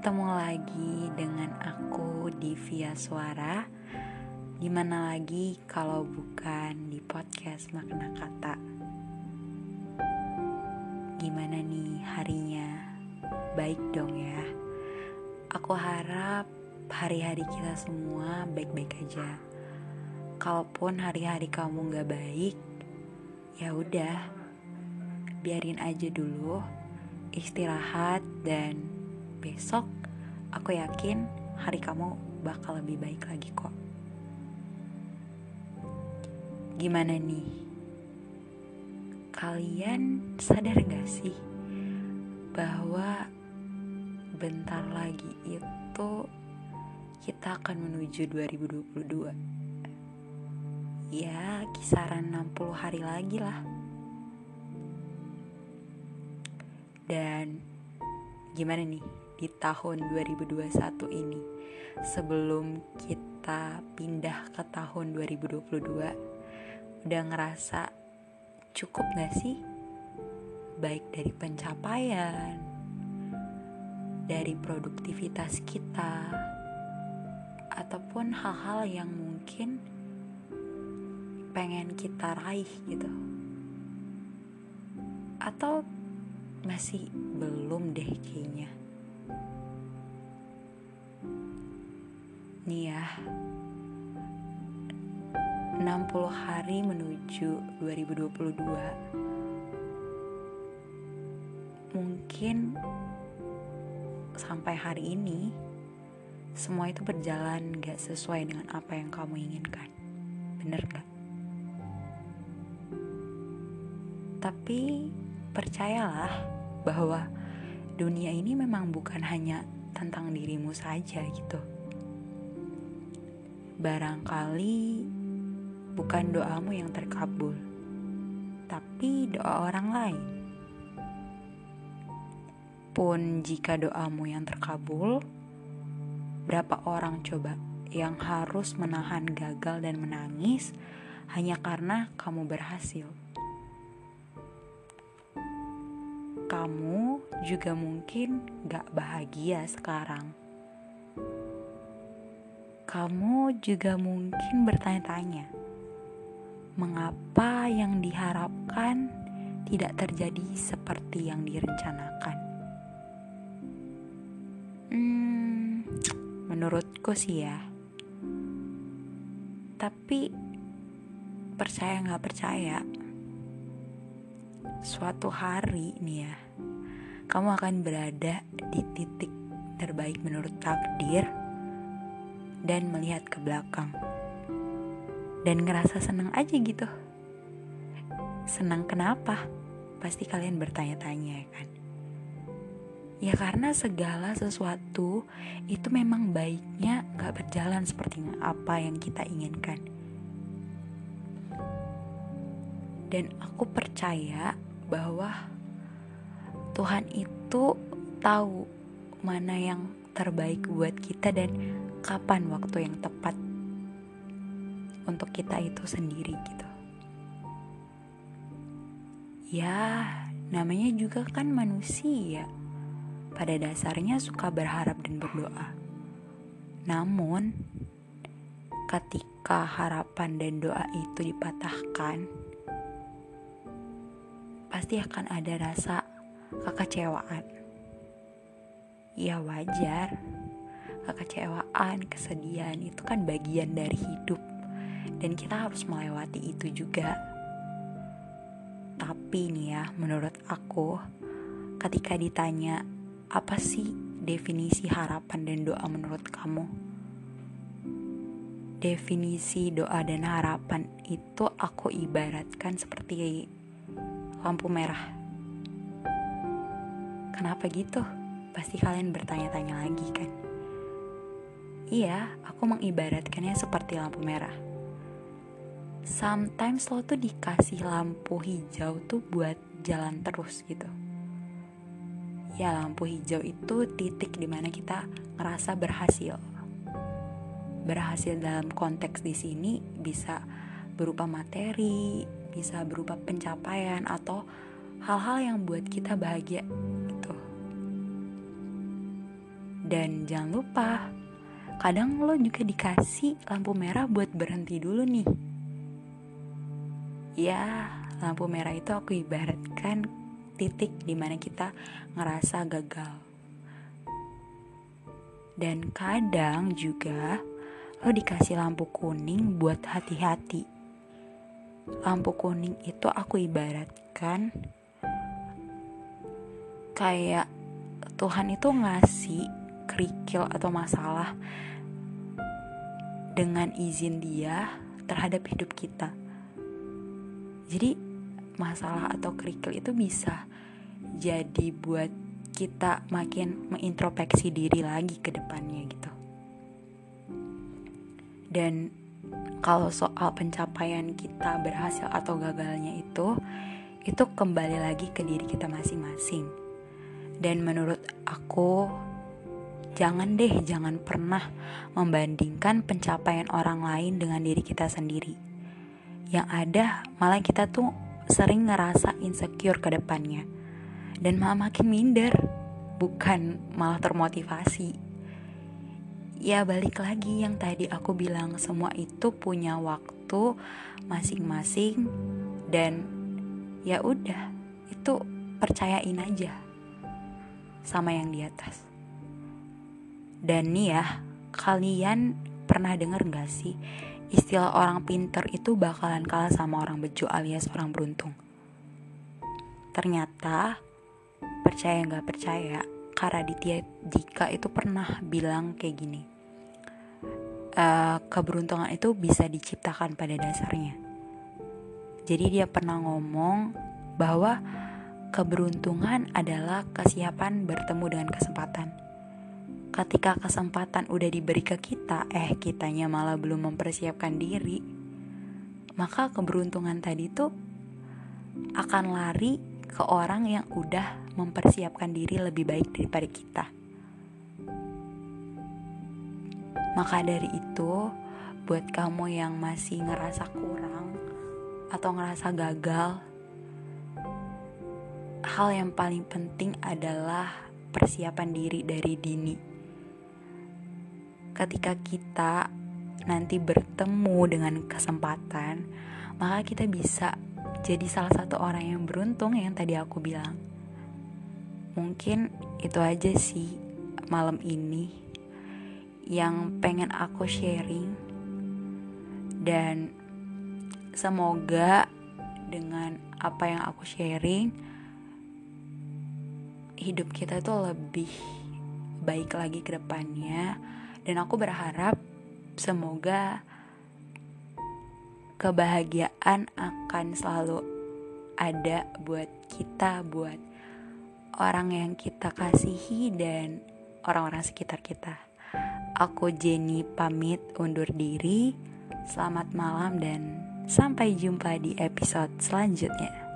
ketemu lagi dengan aku di Via Suara. Di mana lagi kalau bukan di podcast Makna Kata? Gimana nih harinya? Baik dong ya. Aku harap hari-hari kita semua baik-baik aja. Kalaupun hari-hari kamu gak baik Ya udah Biarin aja dulu Istirahat dan besok aku yakin hari kamu bakal lebih baik lagi kok. Gimana nih? Kalian sadar gak sih bahwa bentar lagi itu kita akan menuju 2022? Ya, kisaran 60 hari lagi lah. Dan gimana nih? Di tahun 2021 ini. Sebelum kita pindah ke tahun 2022 udah ngerasa cukup gak sih? Baik dari pencapaian dari produktivitas kita ataupun hal-hal yang mungkin pengen kita raih gitu. Atau masih belum deh kayaknya nih ya. 60 hari menuju 2022 mungkin sampai hari ini semua itu berjalan gak sesuai dengan apa yang kamu inginkan. Bener gak? tapi percayalah bahwa dunia ini memang bukan hanya tentang dirimu saja gitu Barangkali bukan doamu yang terkabul, tapi doa orang lain. Pun jika doamu yang terkabul, berapa orang coba yang harus menahan gagal dan menangis hanya karena kamu berhasil? Kamu juga mungkin gak bahagia sekarang kamu juga mungkin bertanya-tanya, mengapa yang diharapkan tidak terjadi seperti yang direncanakan? Hmm, menurutku sih ya. Tapi percaya nggak percaya, suatu hari nih ya, kamu akan berada di titik terbaik menurut takdir dan melihat ke belakang dan ngerasa senang aja gitu. Senang kenapa? Pasti kalian bertanya-tanya ya kan? Ya karena segala sesuatu itu memang baiknya gak berjalan seperti apa yang kita inginkan. Dan aku percaya bahwa Tuhan itu tahu mana yang terbaik buat kita dan kapan waktu yang tepat untuk kita itu sendiri gitu. Ya, namanya juga kan manusia. Pada dasarnya suka berharap dan berdoa. Namun, ketika harapan dan doa itu dipatahkan, pasti akan ada rasa kekecewaan. Ya wajar, kekecewaan, kesedihan itu kan bagian dari hidup dan kita harus melewati itu juga. Tapi nih ya, menurut aku ketika ditanya apa sih definisi harapan dan doa menurut kamu? Definisi doa dan harapan itu aku ibaratkan seperti lampu merah. Kenapa gitu? Pasti kalian bertanya-tanya lagi kan? Iya, aku mengibaratkannya seperti lampu merah. Sometimes lo tuh dikasih lampu hijau tuh buat jalan terus gitu. Ya lampu hijau itu titik di mana kita ngerasa berhasil. Berhasil dalam konteks di sini bisa berupa materi, bisa berupa pencapaian atau hal-hal yang buat kita bahagia Dan jangan lupa, kadang lo juga dikasih lampu merah buat berhenti dulu nih. Ya, lampu merah itu aku ibaratkan titik di mana kita ngerasa gagal. Dan kadang juga lo dikasih lampu kuning buat hati-hati. Lampu kuning itu aku ibaratkan kayak Tuhan itu ngasih kerikil atau masalah dengan izin dia terhadap hidup kita. Jadi masalah atau kerikil itu bisa jadi buat kita makin mengintrospeksi diri lagi ke depannya gitu. Dan kalau soal pencapaian kita berhasil atau gagalnya itu itu kembali lagi ke diri kita masing-masing. Dan menurut aku jangan deh jangan pernah membandingkan pencapaian orang lain dengan diri kita sendiri. Yang ada malah kita tuh sering ngerasa insecure ke depannya dan malah makin minder, bukan malah termotivasi. Ya balik lagi yang tadi aku bilang semua itu punya waktu masing-masing dan ya udah itu percayain aja sama yang di atas. Dan nih ya, kalian pernah denger gak sih istilah orang pinter itu bakalan kalah sama orang bejo alias orang beruntung? Ternyata percaya nggak percaya Karaditya Dika itu pernah bilang kayak gini e, keberuntungan itu bisa diciptakan pada dasarnya jadi dia pernah ngomong bahwa keberuntungan adalah kesiapan bertemu dengan kesempatan ketika kesempatan udah diberi ke kita eh kitanya malah belum mempersiapkan diri maka keberuntungan tadi tuh akan lari ke orang yang udah mempersiapkan diri lebih baik daripada kita. Maka dari itu, buat kamu yang masih ngerasa kurang atau ngerasa gagal, hal yang paling penting adalah persiapan diri dari dini. Ketika kita nanti bertemu dengan kesempatan, maka kita bisa jadi salah satu orang yang beruntung yang tadi aku bilang. Mungkin itu aja sih malam ini yang pengen aku sharing dan semoga dengan apa yang aku sharing hidup kita tuh lebih baik lagi ke depannya dan aku berharap semoga kebahagiaan akan selalu ada buat kita, buat orang yang kita kasihi dan orang-orang sekitar kita. Aku Jenny pamit undur diri. Selamat malam dan sampai jumpa di episode selanjutnya.